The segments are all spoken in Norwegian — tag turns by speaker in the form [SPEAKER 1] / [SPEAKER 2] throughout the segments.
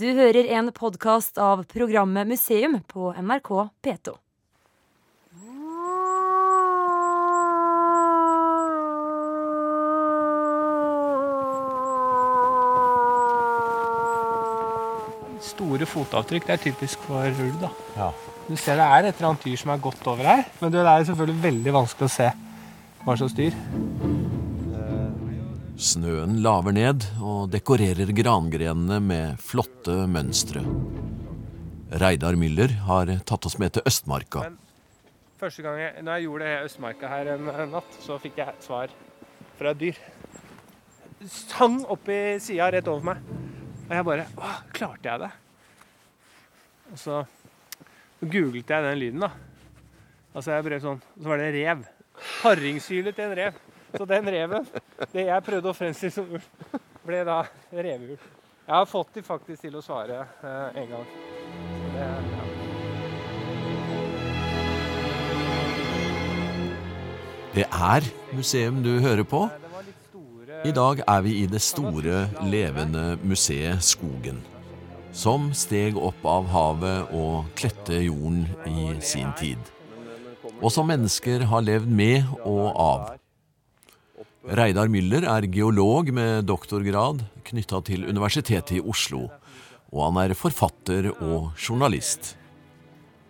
[SPEAKER 1] Du hører en podkast av programmet Museum på NRK P2.
[SPEAKER 2] Store fotavtrykk det er typisk for ulv. da.
[SPEAKER 3] Ja.
[SPEAKER 2] Du ser det er et eller annet dyr som er gått over her, men det er selvfølgelig veldig vanskelig å se hva slags dyr.
[SPEAKER 4] Snøen laver ned og dekorerer grangrenene med flotte mønstre. Reidar Müller har tatt oss med til Østmarka.
[SPEAKER 2] Men første gang jeg, når jeg gjorde det Østmarka her en, natt, så fikk jeg svar fra et dyr. Hang opp i sida rett over meg. Og jeg bare Å, klarte jeg det? Og så googlet jeg den lyden, da. Altså jeg brev sånn, Så var det en rev. Harringshylet til en rev. Så den reven, det jeg prøvde å fremstille som ulv, ble da reveulv. Jeg har fått de faktisk til å svare eh, en gang. Det, ja.
[SPEAKER 4] Det er museum du hører på. I dag er vi i det store, levende museet Skogen. Som steg opp av havet og klette jorden i sin tid. Og som mennesker har levd med og av. Reidar Müller er geolog med doktorgrad knytta til Universitetet i Oslo. Og han er forfatter og journalist.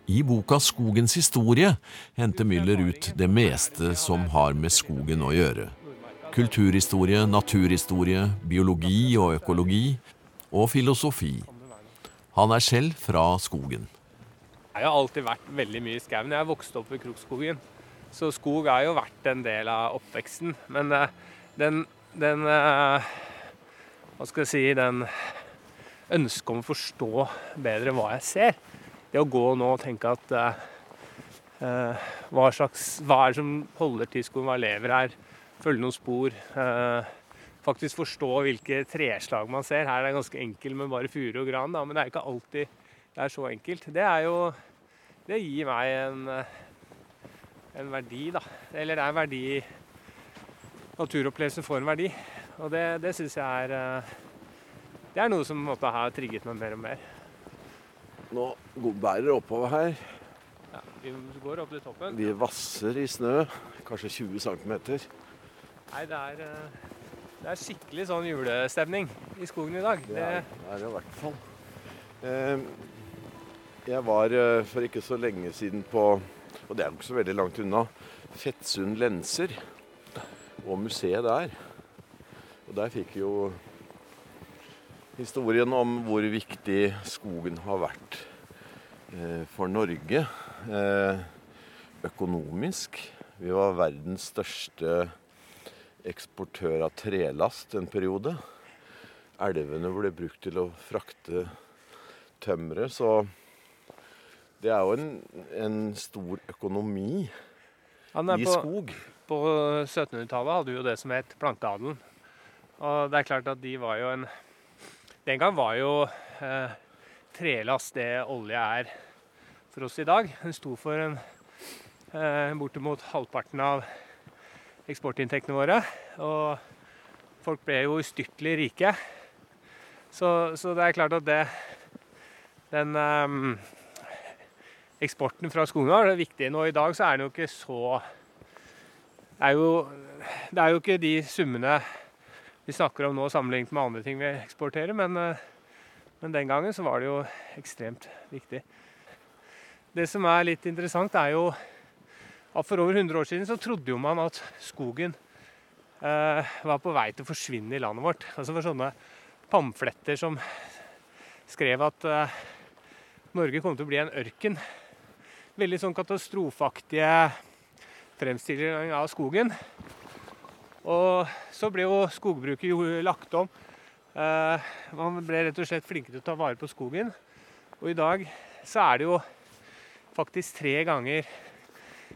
[SPEAKER 4] I boka Skogens historie henter Müller ut det meste som har med skogen å gjøre. Kulturhistorie, naturhistorie, biologi og økologi, og filosofi. Han er selv fra skogen.
[SPEAKER 2] Jeg har alltid vært veldig mye i skauen. Jeg vokste opp i Krokskogen. Så skog har jo vært en del av oppveksten. Men eh, den, den eh, Hva skal jeg si Den ønsket om å forstå bedre hva jeg ser. Det å gå nå og tenke at eh, hva, slags, hva er det som holder til skogen? Hva lever her? Følge noen spor. faktisk forstå hvilke treslag man ser. Her er det ganske enkelt med bare furu og gran, da, men det er ikke alltid det er så enkelt. Det er jo Det gir meg en, en verdi, da. Eller det er verdi Naturopplevelsen får en verdi. Og det, det syns jeg er eh, Det er noe som måtte ha måte har trigget meg mer og mer.
[SPEAKER 3] Nå bærer det oppover her.
[SPEAKER 2] Ja, vi går opp til toppen.
[SPEAKER 3] Vi vasser i snø, kanskje 20 cm.
[SPEAKER 2] Nei, det er, eh, det er skikkelig sånn julestemning i skogen i dag.
[SPEAKER 3] Det
[SPEAKER 2] Det,
[SPEAKER 3] er, det i hvert fall. Eh, Jeg var eh, for ikke så lenge siden på, og det er ikke så veldig langt unna, Fettsund Lenser og museet der. Og der fikk vi jo historien om hvor viktig skogen har vært eh, for Norge eh, økonomisk. Vi var verdens største eksportør av trelast en periode. Elvene ble brukt til å frakte tømmeret, så det er jo en, en stor økonomi
[SPEAKER 2] er
[SPEAKER 3] i
[SPEAKER 2] på,
[SPEAKER 3] skog.
[SPEAKER 2] på 1700-tallet hadde vi jo det som het planteadelen. Og det er klart at de var jo en Den gang var jo eh, trelast det olje er for oss i dag. Den sto for en eh, bortimot halvparten av eksportinntektene våre. Og folk ble jo ustyrtelig rike. Så, så det er klart at det Den ehm, eksporten fra skogen var det viktig. Nå i dag så er den jo ikke så det er, jo, det er jo ikke de summene vi snakker om nå sammenlignet med andre ting vi eksporterer, men, eh, men den gangen så var det jo ekstremt viktig. Det som er litt interessant, er jo at for over 100 år siden så trodde jo man at skogen eh, var på vei til å forsvinne i landet vårt. Altså for sånne pamfletter som skrev at eh, Norge kom til å bli en ørken. Veldig sånn katastrofeaktige fremstilling av skogen. Og så ble jo skogbruket jo lagt om. Eh, man ble rett og slett flinke til å ta vare på skogen. Og i dag så er det jo faktisk tre ganger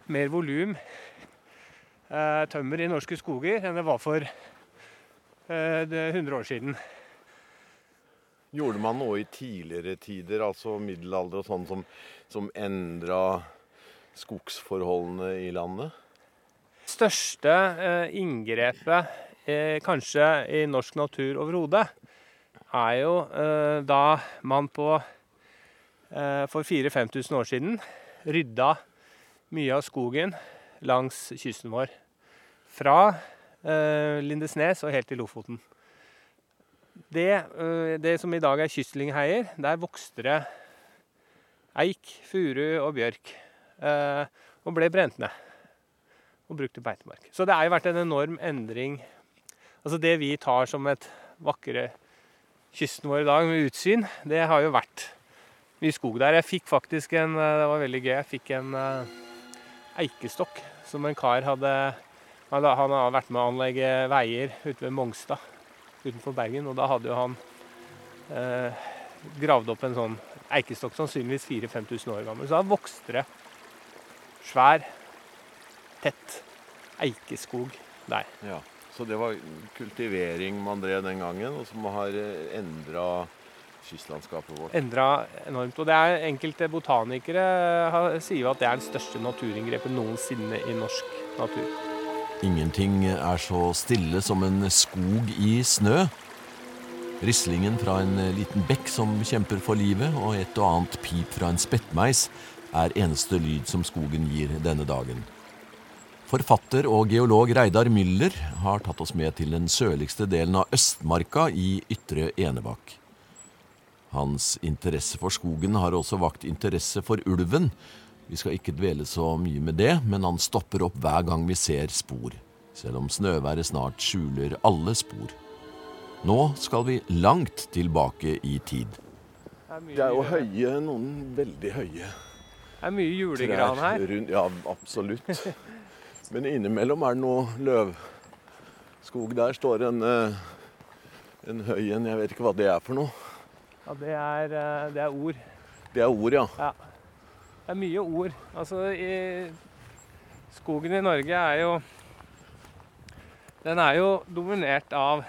[SPEAKER 2] mer volum eh, tømmer i norske skoger enn det var for eh, det 100 år siden.
[SPEAKER 3] Gjorde man noe i tidligere tider, altså middelalder og sånn, som, som endra skogsforholdene i landet?
[SPEAKER 2] største eh, inngrepet eh, kanskje i norsk natur overhodet, er jo eh, da man på eh, for 4000-5000 år siden rydda mye av skogen langs kysten vår. Fra eh, Lindesnes og helt til Lofoten. Det, eh, det som i dag er kystlingheier, der vokste det eik, furu og bjørk. eh, og ble brent ned. Og brukt til beitemark. Så det har jo vært en enorm endring. Altså det vi tar som et vakre kysten vår i dag, med utsyn, det har jo vært mye skog der. Jeg fikk faktisk en eh, Det var veldig gøy. Jeg fikk en eh, eikestokk som en kar hadde Han har vært med å anlegge veier ute ved Mongstad utenfor Bergen. Og da hadde jo han eh, gravd opp en sånn eikestokk, sannsynligvis 4000-5000 år gammel. Så da vokste det svær, tett eikeskog der.
[SPEAKER 3] Ja. Så det var kultivering man drev den gangen, og som har endra kystlandskapet vårt.
[SPEAKER 2] Endra enormt. Og det er enkelte botanikere har, sier jo at det er det største naturinngrepet noensinne i norsk natur.
[SPEAKER 4] Ingenting er så stille som en skog i snø. Rislingen fra en liten bekk som kjemper for livet, og et og annet pip fra en spettmeis er eneste lyd som skogen gir denne dagen. Forfatter og geolog Reidar Müller har tatt oss med til den sørligste delen av Østmarka i Ytre Enebakk. Hans interesse for skogen har også vakt interesse for ulven. Vi skal ikke dvele så mye med det, men han stopper opp hver gang vi ser spor. Selv om snøværet snart skjuler alle spor. Nå skal vi langt tilbake i tid.
[SPEAKER 2] Det er
[SPEAKER 3] jo høye, noen veldig høye
[SPEAKER 2] det er mye julegran her.
[SPEAKER 3] rundt. Ja, absolutt. Men innimellom er det noe løvskog. Der står en, eh, en høy en. Jeg vet ikke hva det er for noe.
[SPEAKER 2] Ja, det er, eh, det er ord.
[SPEAKER 3] Det er ord, ja.
[SPEAKER 2] Det er mye ord. Altså, i skogen i Norge er jo Den er jo dominert av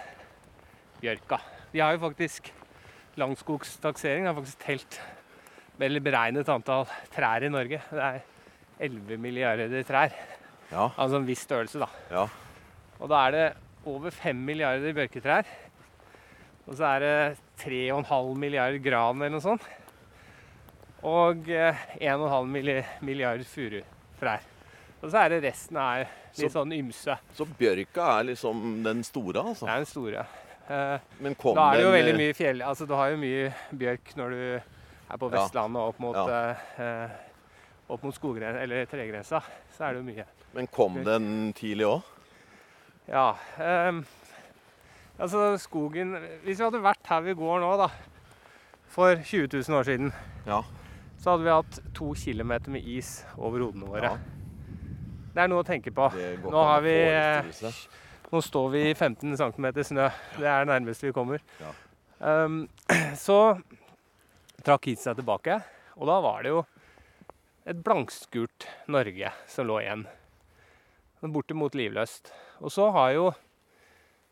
[SPEAKER 2] bjørka. De har jo faktisk Langskogstaksering De har faktisk telt eller beregnet antall trær i Norge. Det er 11 milliarder trær.
[SPEAKER 3] Ja,
[SPEAKER 2] Altså en viss størrelse, da.
[SPEAKER 3] ja.
[SPEAKER 2] Og da er det over 5 milliarder bjørketrær. Og så er det 3,5 milliarder gran eller noe sånt. Og eh, 1,5 milliarder milliard furutrær. Og så er det resten er litt
[SPEAKER 3] Så-
[SPEAKER 2] sånn ymse.
[SPEAKER 3] Så bjørka er liksom den store, altså?
[SPEAKER 2] Det er den store. Eh,
[SPEAKER 3] Men kom
[SPEAKER 2] da er det jo veldig
[SPEAKER 3] eh,
[SPEAKER 2] mye fjell. Altså du har jo mye bjørk når du er på. Vestlandet og opp mot,
[SPEAKER 3] Ja.
[SPEAKER 2] eh, opp mot skoggren- eller tregrensa. Så er det jo mye.
[SPEAKER 3] Men kom den tidlig òg?
[SPEAKER 2] Ja. Um, altså skogen Hvis vi hadde vært her vi går nå, da, for 20 000 år siden,
[SPEAKER 3] Ja.
[SPEAKER 2] så hadde vi hatt to kilometer med is over hodene våre.
[SPEAKER 3] Ja.
[SPEAKER 2] Det er noe å tenke på.
[SPEAKER 3] Det går
[SPEAKER 2] Nå har vi. Nå står vi i 15 cm snø. Det er det nærmeste vi kommer.
[SPEAKER 3] Ja.
[SPEAKER 2] Um, så trakk hit seg tilbake, og da var det jo et blankskurt Norge som lå igjen. Bortimot livløst. Og så har jo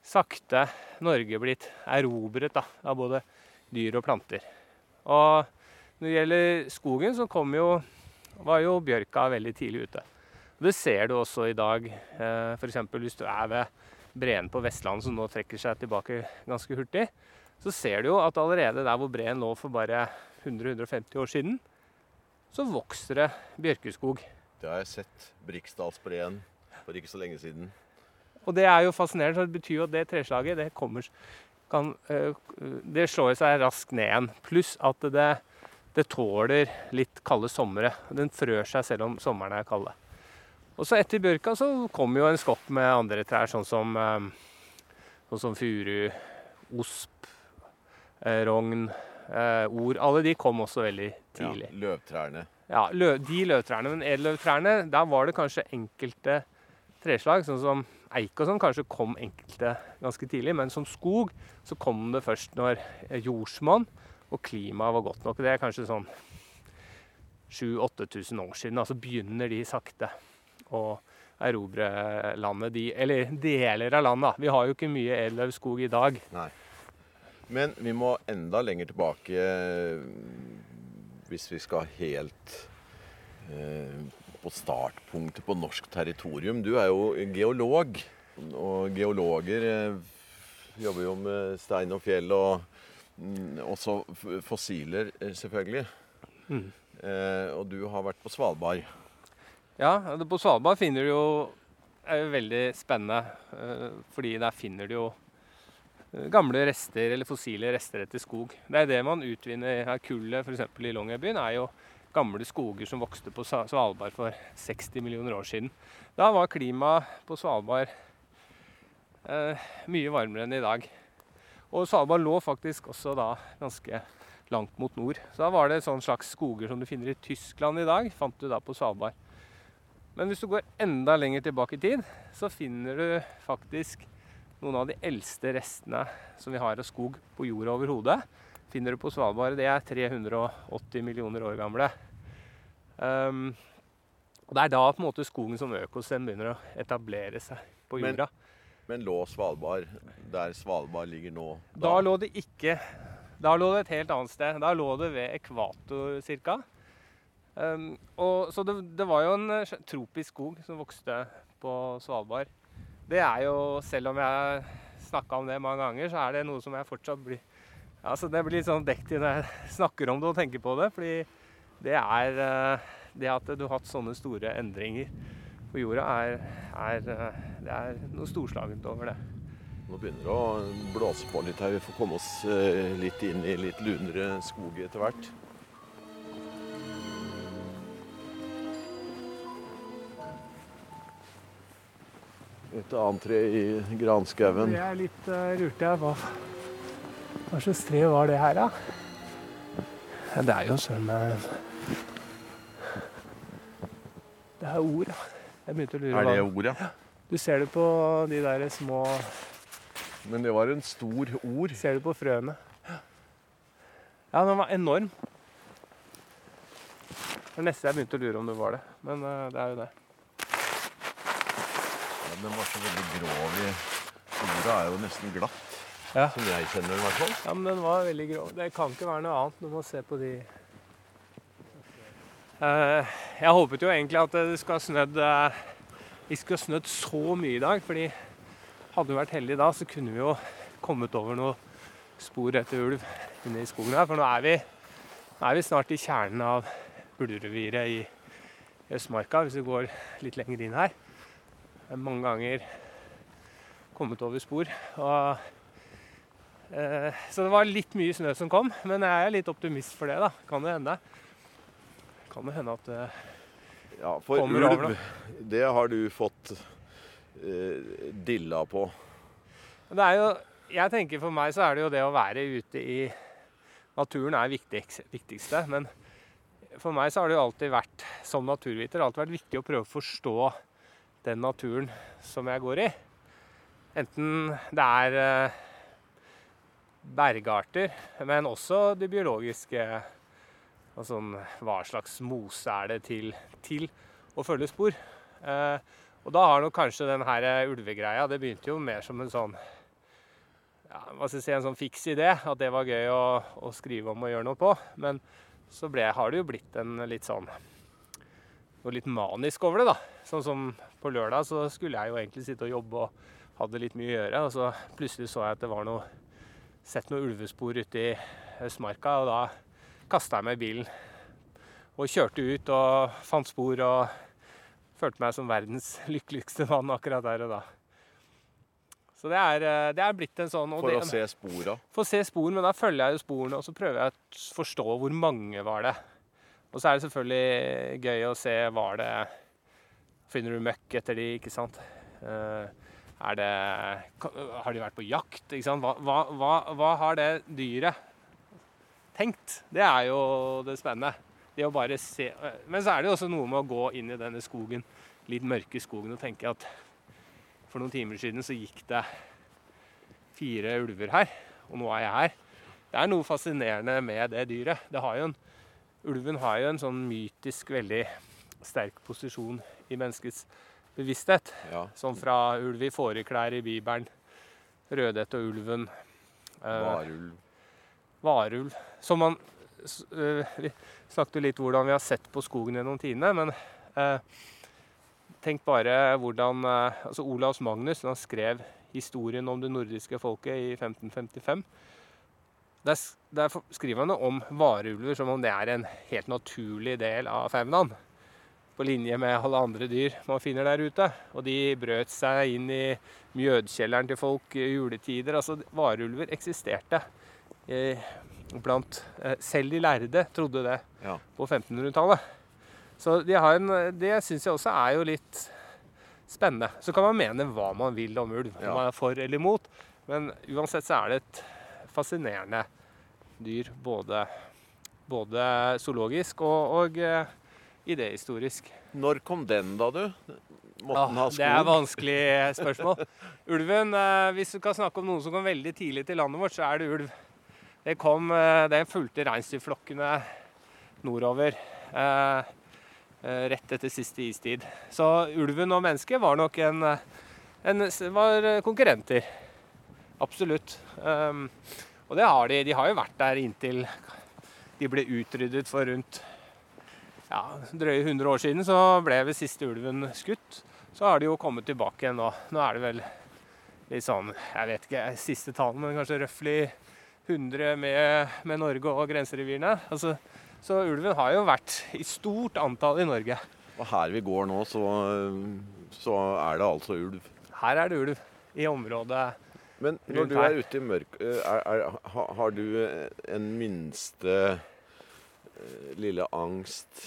[SPEAKER 2] sakte Norge blitt erobret da, av både dyr og planter. Og når det gjelder skogen, så kom jo, var jo bjørka veldig tidlig ute. Det ser du også i dag. Eh, F.eks. hvis du er ved breen på Vestlandet, som nå trekker seg tilbake ganske hurtig, så ser du jo at allerede der hvor breen lå for bare 100-150 år siden, så vokser det bjørkeskog.
[SPEAKER 3] Det har jeg sett. Briksdalsbreen for ikke så lenge siden.
[SPEAKER 2] Og det er jo fascinerende, for det betyr jo at det treslaget det kommer kan, øh, Det slår seg raskt ned igjen. Pluss at det, det tåler litt kalde somre. Den frør seg selv om sommeren er kalde. Og så etter bjørka så kom jo en skopp med andre trær, sånn som, øh, sånn som furu, osp, eh, rogn, eh, or. Alle de kom også veldig tidlig.
[SPEAKER 3] Ja, løvtrærne.
[SPEAKER 2] Ja, lø de løvtrærne. Men edelløvtrærne, der var det kanskje enkelte treslag, sånn som eik og sånn, kanskje kom enkelte ganske tidlig. Men som skog så kom det først når jordsmonn og klimaet var godt nok. Det er kanskje sånn 7000-8000 år siden. Altså begynner de sakte å erobre landet. De, eller deler av landet. Vi har jo ikke mye eldøvskog i dag.
[SPEAKER 3] Nei. Men vi må enda lenger tilbake eh, hvis vi skal helt eh, på startpunktet på norsk territorium. Du er jo geolog, og geologer eh, jobber jo med stein og fjell, og mm, også fossiler, selvfølgelig. Mm. Eh, og du har vært på Svalbard.
[SPEAKER 2] Ja, på Svalbard finner du jo er veldig spennende. Eh, fordi der finner du jo eh, gamle rester eller fossile rester etter skog. Det er det man utvinner av kullet f.eks. i Longyearbyen. er jo gamle skoger som vokste på Svalbard for 60 millioner år siden. Da var klimaet på Svalbard eh, mye varmere enn i dag. Og Svalbard lå faktisk også da ganske langt mot nord. Så da var det sånn slags skoger som du finner i Tyskland i dag, fant du da på Svalbard. Men hvis du går enda lenger tilbake i tid, så finner du faktisk noen av de eldste restene som vi har av skog på jorda overhodet. Finner du på Svalbard. Det er 380 millioner år gamle. Um, og Det er da på en måte skogen som økosystem begynner å etablere seg på jorda.
[SPEAKER 3] Men, men lå Svalbard der Svalbard ligger nå?
[SPEAKER 2] Da? da lå det ikke Da lå det et helt annet sted. Da lå det ved ekvator ca. Um, og, så det, det, var jo en eh, tropisk skog som vokste på Svalbard. Det er jo, selv om jeg snakka om det mange ganger, så er det noe som jeg fortsatt blir altså Det blir litt sånn dektig når jeg snakker om det og tenker på det. Fordi det er uh, Det at du har hatt sånne store endringer på jorda, er, er, uh, det er noe storslagent over det.
[SPEAKER 3] Nå begynner det å blåse på litt her. Vi får komme oss litt inn i litt lunere skog etter hvert. Et annet tre i granskauen.
[SPEAKER 2] Det er litt uh, lurte jeg på. Hva slags tre var det her, da? Ja, det er jo søren meg Det er ord, da. Jeg begynte å lure.
[SPEAKER 3] Er det ord, ja?
[SPEAKER 2] Du ser det på de der små
[SPEAKER 3] Men det var en stor ord.
[SPEAKER 2] Ser du på frøene. Ja, den var enorm. Det var nesten jeg begynte å lure om det var det. Men uh, det er jo det
[SPEAKER 3] den var så veldig grov i Jorda er jo nesten glatt. Ja. Som jeg kjenner den i hvert fall.
[SPEAKER 2] Ja, men den var veldig grov. Det kan ikke være noe annet når man ser på de uh, Jeg håpet jo egentlig at det skulle ha snødd Vi skulle ha snødd så mye i dag. fordi hadde vi vært heldige da, så kunne vi jo kommet over noe spor etter ulv inne i skogen her. For nå er vi, nå er vi snart i kjernen av ulvereviret i Østmarka, hvis vi går litt lenger inn her mange ganger kommet over spor. Og, eh, så det var litt mye snø som kom, men jeg er litt optimist for det. da. Kan det hende. Kan det hende at det
[SPEAKER 3] ja, for kommer ulv, over. Det har du fått eh, dilla på.
[SPEAKER 2] Det er jo, jeg tenker For meg så er det jo det å være ute i naturen er viktigst, viktigste. Men for meg så har det jo alltid vært som naturviter alltid vært viktig å prøve å forstå den naturen som jeg går i. Enten det er eh, bergarter, men også det biologiske. Altså hva slags mose er det til, til å følge spor. Eh, og da har nok kanskje den her ulvegreia Det begynte jo mer som en sånn ja, hva skal jeg si, en sånn fiks idé. At det var gøy å, å skrive om og gjøre noe på. Men så ble, har det jo blitt en litt sånn noe litt manisk over det. da. Sånn som på lørdag så skulle jeg jo egentlig sitte og jobbe og hadde litt mye å gjøre. Og så plutselig så jeg at det var noe sett noen ulvespor ute i Østmarka, og da kasta jeg meg i bilen og kjørte ut og fant spor og følte meg som verdens lykkeligste mann akkurat der og da. Så det er, eh, det er blitt en sånn
[SPEAKER 3] For
[SPEAKER 2] det,
[SPEAKER 3] å se spora?
[SPEAKER 2] For å se spor, men da følger jeg jo sporene, og så prøver jeg å forstå hvor mange var det. Og så er det selvfølgelig gøy å se var det Finner du møkk etter de, ikke sant? Eh, er det Har de vært på jakt? Ikke sant? Hva, hva, hva, hva har det dyret tenkt? Det er jo det spennende. Det å bare se Men så er det jo også noe med å gå inn i denne skogen, litt mørke skogen, og tenke at for noen timer siden så gikk det fire ulver her, og nå er jeg her. Det er noe fascinerende med det dyret. Det har jo en Ulven har jo en sånn mytisk veldig sterk posisjon i menneskets bevissthet. Ja. Som fra ulv i fåreklær i Bibelen, Rødhette og ulven.
[SPEAKER 3] Eh, varulv.
[SPEAKER 2] Varulv. Som man uh, Vi snakket jo litt hvordan vi har sett på skogen gjennom tidene, men uh, tenk bare hvordan altså Olaus Magnus, når han skrev historien om det nordiske folket i 1555. Der, der skriver han om varulver som om det er en helt naturlig del av faunaen. På linje med alle andre dyr man finner der ute. Og de brøt seg inn i mjødkjelleren til folk i juletider. Altså, varulver eksisterte. Eh, blant, eh, selv de lærde trodde det
[SPEAKER 3] Ja.
[SPEAKER 2] på 1500-tallet. Så de har en, det syns jeg også er jo litt spennende. Så kan man mene hva man vil om ulv, om man er for eller imot. Men uansett så er det et fascinerende dyr, både, både zoologisk og, og eh, idéhistorisk.
[SPEAKER 3] Når kom den, da, du? Måtte
[SPEAKER 2] Ah,
[SPEAKER 3] den ha
[SPEAKER 2] det er
[SPEAKER 3] et
[SPEAKER 2] vanskelig spørsmål. Ulven, eh, Hvis du kan snakke om noen som kom veldig tidlig til landet vårt, så er det ulv. Det kom, den fulgte reinsdyrflokkene nordover eh, eh, rett etter siste istid. Så ulven og mennesket var nok en, eh, en var konkurrenter. Absolutt. Um, og det har de. De har jo vært der inntil de ble utryddet for rundt ja, drøye 100 år siden. Så ble ved siste ulven skutt. Så har de jo kommet tilbake igjen nå. Nå er det vel litt sånn, jeg vet ikke, siste tall, men kanskje røftlig 100 med, med Norge og grenserevirene. Altså, så ulven har jo vært i stort antall i Norge.
[SPEAKER 3] Og her vi går nå, så, så er det altså ulv.
[SPEAKER 2] Her er det ulv i området.
[SPEAKER 3] Men når du er ute i mørk, er, har du en minste lille angst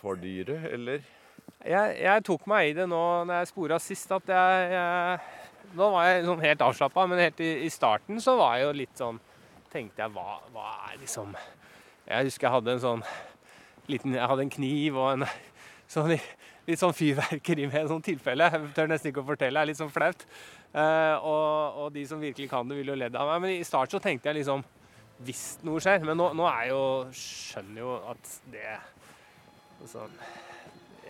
[SPEAKER 3] for dyret, eller?
[SPEAKER 2] Jeg, jeg tok meg i det nå når jeg spora sist, at jeg, jeg Nå var jeg sånn helt avslappa, men helt i, i starten så var jeg jo litt sånn Tenkte jeg, hva, hva er liksom Jeg husker jeg hadde en sånn liten Jeg hadde en kniv og en sånn litt sånn fyrverkeri med et sånt tilfelle. Jeg tør nesten ikke å fortelle, det er litt sånn flaut. Eh, og, og de som virkelig kan det, vil jo ledd av meg. Men i start så tenkte jeg liksom Hvis noe skjer. Men nå, nå er jo Skjønner jo at det altså,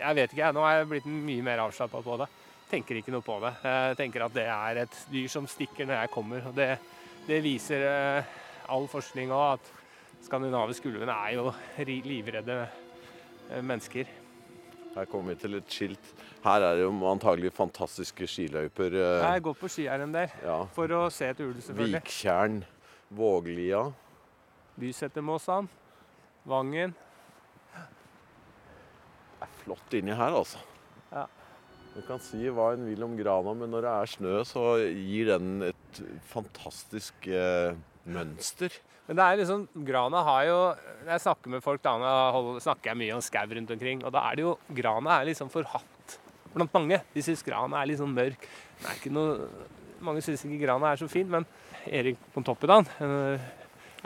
[SPEAKER 2] jeg vet ikke, jeg. Nå er jeg blitt mye mer avslappa på det. Tenker ikke noe på det. Jeg tenker at det er et dyr som stikker når jeg kommer. Og det, det viser eh, all forskning òg, at skandinaviske ulvene er jo livredde eh, mennesker.
[SPEAKER 3] Her kommer vi til et skilt. Her er det jo antagelig fantastiske skiløyper. eh,
[SPEAKER 2] Jeg går på skirenn der
[SPEAKER 3] Ja.
[SPEAKER 2] for å se et ulv, selvfølgelig.
[SPEAKER 3] Viktjern, Våglia.
[SPEAKER 2] Bysetermåsan, Vangen.
[SPEAKER 3] Det er flott inni her, altså.
[SPEAKER 2] Ja.
[SPEAKER 3] Du kan si hva en vil om grana, men når det er snø, så gir den et fantastisk eh, mønster.
[SPEAKER 2] Men det er liksom, Grana har jo Når jeg snakker med folk, da snakker jeg mye om skau rundt omkring. Og da er det jo Grana er liksom forhatt blant mange. De syns Grana er litt sånn mørk. Det er ikke noe, mange syns ikke Grana er så fin, men Erik Pontoppidan, eh,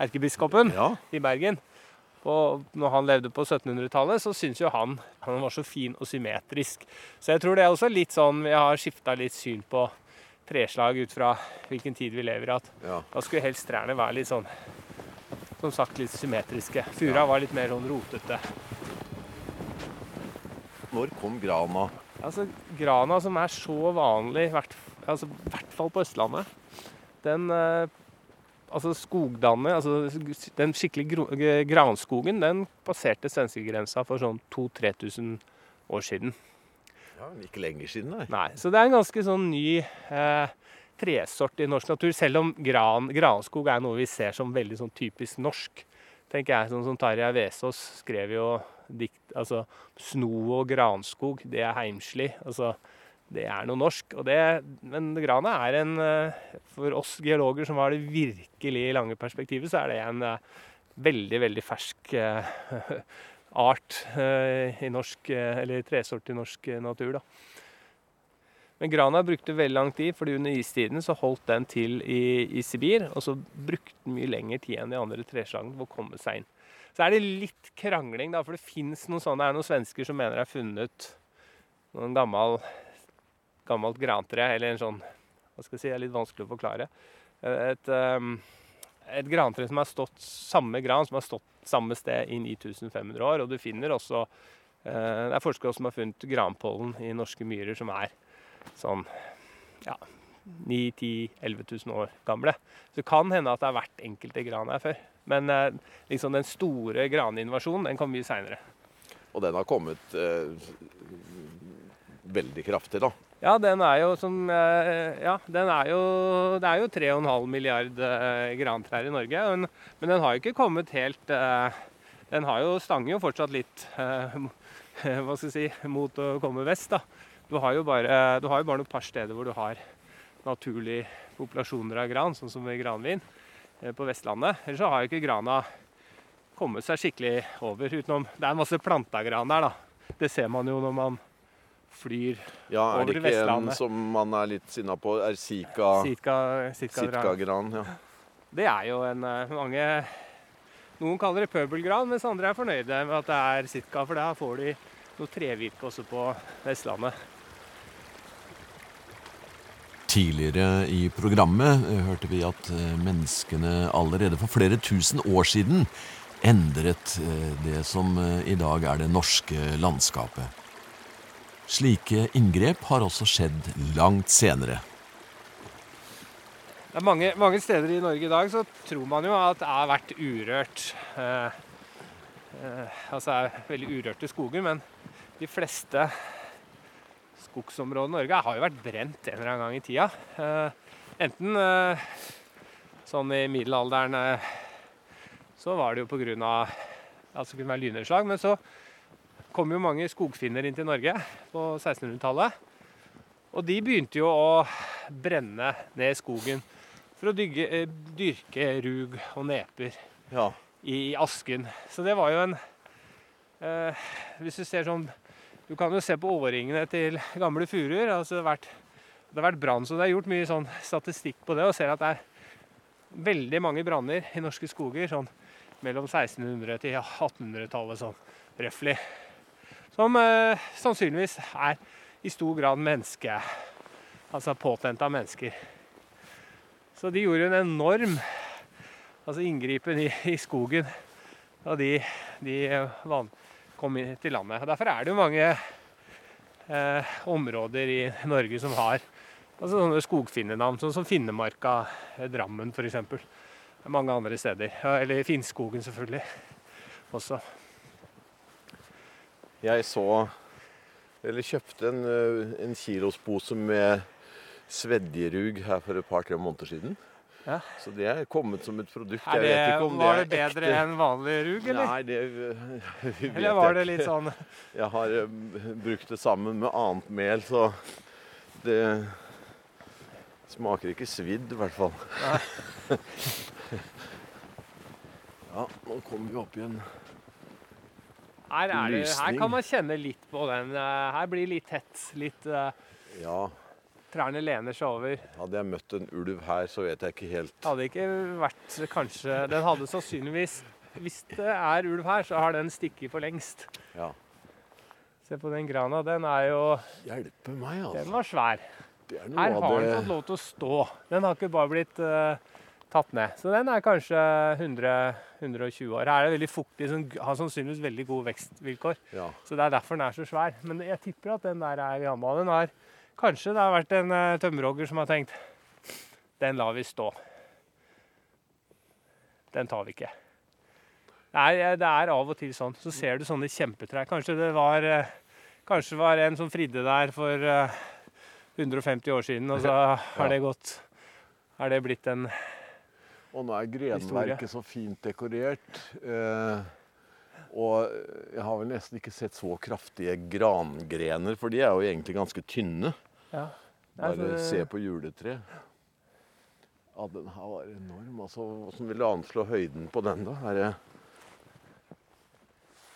[SPEAKER 2] erkebiskopen
[SPEAKER 3] Ja.
[SPEAKER 2] i Bergen og når han levde på 1700-tallet, så syns jo han han var så fin og symmetrisk. Så jeg tror det er også litt sånn vi har skifta litt syn på treslag ut fra hvilken tid vi lever i. At
[SPEAKER 3] ja.
[SPEAKER 2] da skulle helst trærne være litt sånn som sagt litt symmetriske. Fura var litt mer sånn rotete.
[SPEAKER 3] Når kom grana?
[SPEAKER 2] Altså, Grana som er så vanlig, i hvert, altså, hvert fall på Østlandet, den eh, Altså skogdannet, altså den skikkelig granskogen, den passerte svenskegrensa for sånn 2000-3000 år siden.
[SPEAKER 3] Ja, men Ikke lenger siden, nei.
[SPEAKER 2] Nei, Så det er en ganske sånn ny eh, tresort i norsk natur, selv om gran, granskog er noe vi ser som veldig sånn typisk norsk. tenker jeg, Sånn som Tarjei Vesaas skrev jo dikt altså Sno og granskog, det er heimslig. altså det er noe norsk. Det, men grana er en eh, For oss geologer som har det virkelig lange perspektivet, så er det en eh, veldig, veldig fersk eh, art i norsk Eller tresort i norsk natur, da. Men grana brukte veldig lang tid, fordi under istiden så holdt den til i, i Sibir. Og så brukte den mye lengre tid enn de andre treslagene for å komme seg inn. Så er det litt krangling, da, for det fins noen sånne, det er noen svensker som mener det er funnet noen gammel, gammelt grantre, eller en sånn Hva skal jeg si, det er litt vanskelig å forklare. Et, um, et grantre som har stått samme gran, som har stått samme sted i 9500 år. Og du finner også eh, Det er forskere som har funnet granpollen i norske myrer som er sånn ja, 9 10 11 000 år gamle. Så det kan hende at det har vært enkelte gran her før. Men eh, liksom den store graninvasjonen den kom mye seinere.
[SPEAKER 3] Og den har kommet eh, veldig kraftig, da.
[SPEAKER 2] Ja, den er jo som eh, Ja, den er jo Det er jo 3,5 milliard eh, grantrær i Norge. Men, men den har jo ikke kommet helt eh, Den har jo stanger jo fortsatt litt eh, hva skal jeg si, mot å komme vest. da. Du har jo bare, du har jo bare noen par steder hvor du har naturlige populasjoner av gran, sånn som Granvin eh, på Vestlandet. Ellers så har jo ikke grana kommet seg skikkelig over. utenom, Det er masse plantagran der, da. Det ser man jo når man flyr
[SPEAKER 3] Ja, er det ikke en som man er litt sinna på? Er Sika
[SPEAKER 2] sitka,
[SPEAKER 3] Sitkagran? Ja.
[SPEAKER 2] Det er jo en eh, mange Noen kaller det pøbelgran, mens andre er fornøyde med at det er sitka, for der får de noe trevirke også på Vestlandet.
[SPEAKER 4] Tidligere i programmet eh, hørte vi at eh, menneskene allerede for flere tusen år siden endret eh, det som i dag er det norske landskapet. Slike inngrep har også skjedd langt senere.
[SPEAKER 2] Det er mange, mange steder i Norge i dag så tror man jo at det har vært urørt. Eh, eh, altså er veldig urørte skoger, men de fleste skogsområdene i Norge har jo vært brent en eller annen gang i tida. Eh, enten eh, sånn i middelalderen eh, så var det jo pga. Altså det kunne være lynnedslag, men så kom jo mange skogfinner inn til Norge på 1600-tallet. Og de begynte jo å brenne ned skogen for å dygge, dyrke rug og neper
[SPEAKER 3] ja.
[SPEAKER 2] i asken. Så det var jo en eh, Hvis du ser sånn Du kan jo se på årringene til gamle furuer. Altså det har vært, vært brann, så det er gjort mye sånn statistikk på det, og ser at det er veldig mange branner i norske skoger sånn mellom 1600 til 1800-tallet, sånn røftlig. Som eh, sannsynligvis er i stor grad menneske... Altså påtent av mennesker. Så de gjorde en enorm altså inngripen i, i skogen da de, de van, kom inn til landet. Derfor er det jo mange eh, områder i Norge som har altså sånne skogfinnenavn, sånn som Finnemarka, eh, Drammen f.eks. Mange andre steder. Eller Finnskogen selvfølgelig også.
[SPEAKER 3] Jeg så Eller kjøpte en, en kilospose med svedjerug her for et par-tre måneder siden.
[SPEAKER 2] Ja.
[SPEAKER 3] Så det er kommet som et produkt.
[SPEAKER 2] Det,
[SPEAKER 3] vet ikke om
[SPEAKER 2] var det
[SPEAKER 3] det
[SPEAKER 2] bedre enn vanlig rug, eller?
[SPEAKER 3] Nei, det vi vet
[SPEAKER 2] eller var det litt sånn
[SPEAKER 3] Jeg har ø, brukt det sammen med annet mel, så det smaker ikke svidd, i hvert fall. ja, nå kommer vi opp i en
[SPEAKER 2] her, er det, her kan man kjenne litt på den. eh, Her blir litt tett. Litt uh...
[SPEAKER 3] Ja,
[SPEAKER 2] Trærne lener seg over.
[SPEAKER 3] hadde jeg møtt en ulv her, så vet jeg ikke helt
[SPEAKER 2] hadde ikke vært kanskje Den hadde sannsynligvis Hvis det er ulv her, så har den stikket for lengst.
[SPEAKER 3] Ja.
[SPEAKER 2] Se på den grana. Den er jo
[SPEAKER 3] Hjelpe meg, altså.
[SPEAKER 2] Den var svær.
[SPEAKER 3] Det er
[SPEAKER 2] Her har den fått lov til å stå. Den har ikke bare blitt uh, tatt ned. Så den er kanskje 100, 120 år. Her er det veldig fuktig, sånn, har sannsynligvis veldig gode vekstvilkår.
[SPEAKER 3] Ja.
[SPEAKER 2] Så det er derfor den er så svær. Men jeg tipper at den der er gammel. Den har, kanskje det har vært en uh, tømmerhogger som har tenkt den lar vi stå. Den tar vi ikke. Nei, eh, det er av og til sånn. Så ser du sånne kjempetrær. Kanskje det var, eh, kanskje det var en som fridde der for eh, 150 år siden, og så har det gått Har det blitt en
[SPEAKER 3] Og nå er
[SPEAKER 2] Historie.
[SPEAKER 3] grenverket så fint dekorert. Eh, og jeg har vel nesten ikke sett så kraftige grangrener, for de er jo egentlig ganske tynne.
[SPEAKER 2] Ja.
[SPEAKER 3] Bare
[SPEAKER 2] det-
[SPEAKER 3] se på juletre. Ja, den her var enorm. Altså, Hvordan vil du anslå høyden på den, da? Er det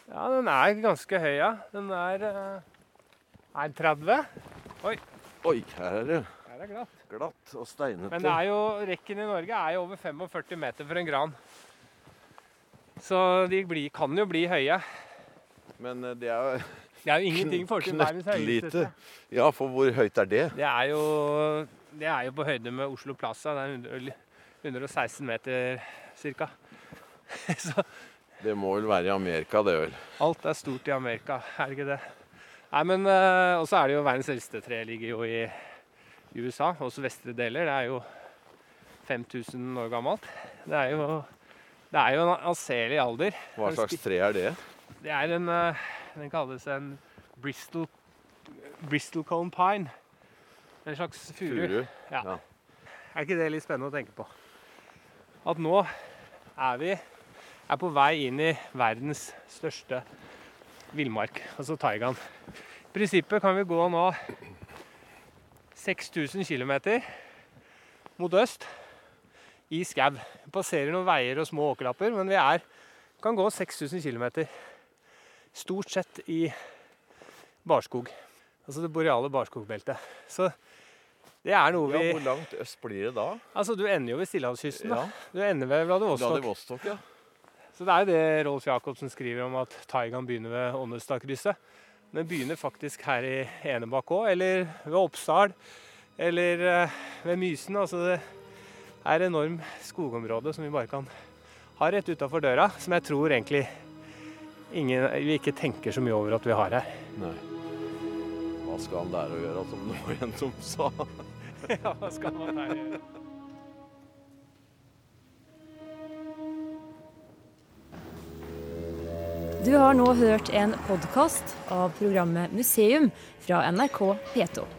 [SPEAKER 2] Ja, den er ganske høy, ja. Den er, eh, er 30.
[SPEAKER 3] Oi, her er det
[SPEAKER 2] Her er glatt.
[SPEAKER 3] glatt og steinete.
[SPEAKER 2] Men det er jo, rekken i Norge er jo over 45 meter for en gran. Så de blir, kan jo bli høye.
[SPEAKER 3] Men eh, det er jo
[SPEAKER 2] Det er jo ingenting for til verdens høyeste.
[SPEAKER 3] knøttlite. Ja, for hvor høyt er det?
[SPEAKER 2] Det er jo, det er jo på høyde med Oslo Plaza. Det er 100 116 meter ca. Så
[SPEAKER 3] Det må vel være i Amerika, det vel.
[SPEAKER 2] alt er stort i Amerika, er det ikke det? Nei, men eh, Og så er det jo verdens eldste tre ligger jo i, i USA. Også vestre deler. Det er jo 5000 år gammelt. Det er jo, det er jo en anselig alder.
[SPEAKER 3] Hva slags tre er det?
[SPEAKER 2] Det er en eh, Den kalles en Bristol, Bristol Cone Pine. En slags furu.
[SPEAKER 3] Furu.
[SPEAKER 2] Ja.
[SPEAKER 3] Ja.
[SPEAKER 2] Er ikke det litt spennende å tenke på? At nå er vi er på vei inn i verdens største villmark, altså taigaen. I prinsippet kan vi gå nå 6000 km mot øst i skau. Passerer noen veier og små åkerlapper, men vi er, kan gå 6000 km stort sett i barskog. Altså det boreale barskogbeltet. Så det er noe vi
[SPEAKER 3] Ja, hvor langt øst blir det da?
[SPEAKER 2] Altså, du ender jo ved Stillehavskysten.
[SPEAKER 3] Ja,
[SPEAKER 2] Du ender ved Vladivostok.
[SPEAKER 3] Vladivostok, ja.
[SPEAKER 2] Så det er jo det Rolf Jacobsen skriver om at Taigan begynner ved Åndestadkrysset. Den begynner faktisk her i Enebakk òg, eller ved Oppsal, eller eh, ved Mysen. Altså det er et enormt skogområde som vi bare kan ha rett utafor døra, som jeg tror egentlig ingen, vi ikke tenker så mye over at vi har her.
[SPEAKER 3] Nei. Hva skal han der å gjøre, som nå igjen som sa?
[SPEAKER 2] ja, hva skal han der gjøre?
[SPEAKER 1] Du har nå hørt en podkast av programmet Museum fra NRK P2.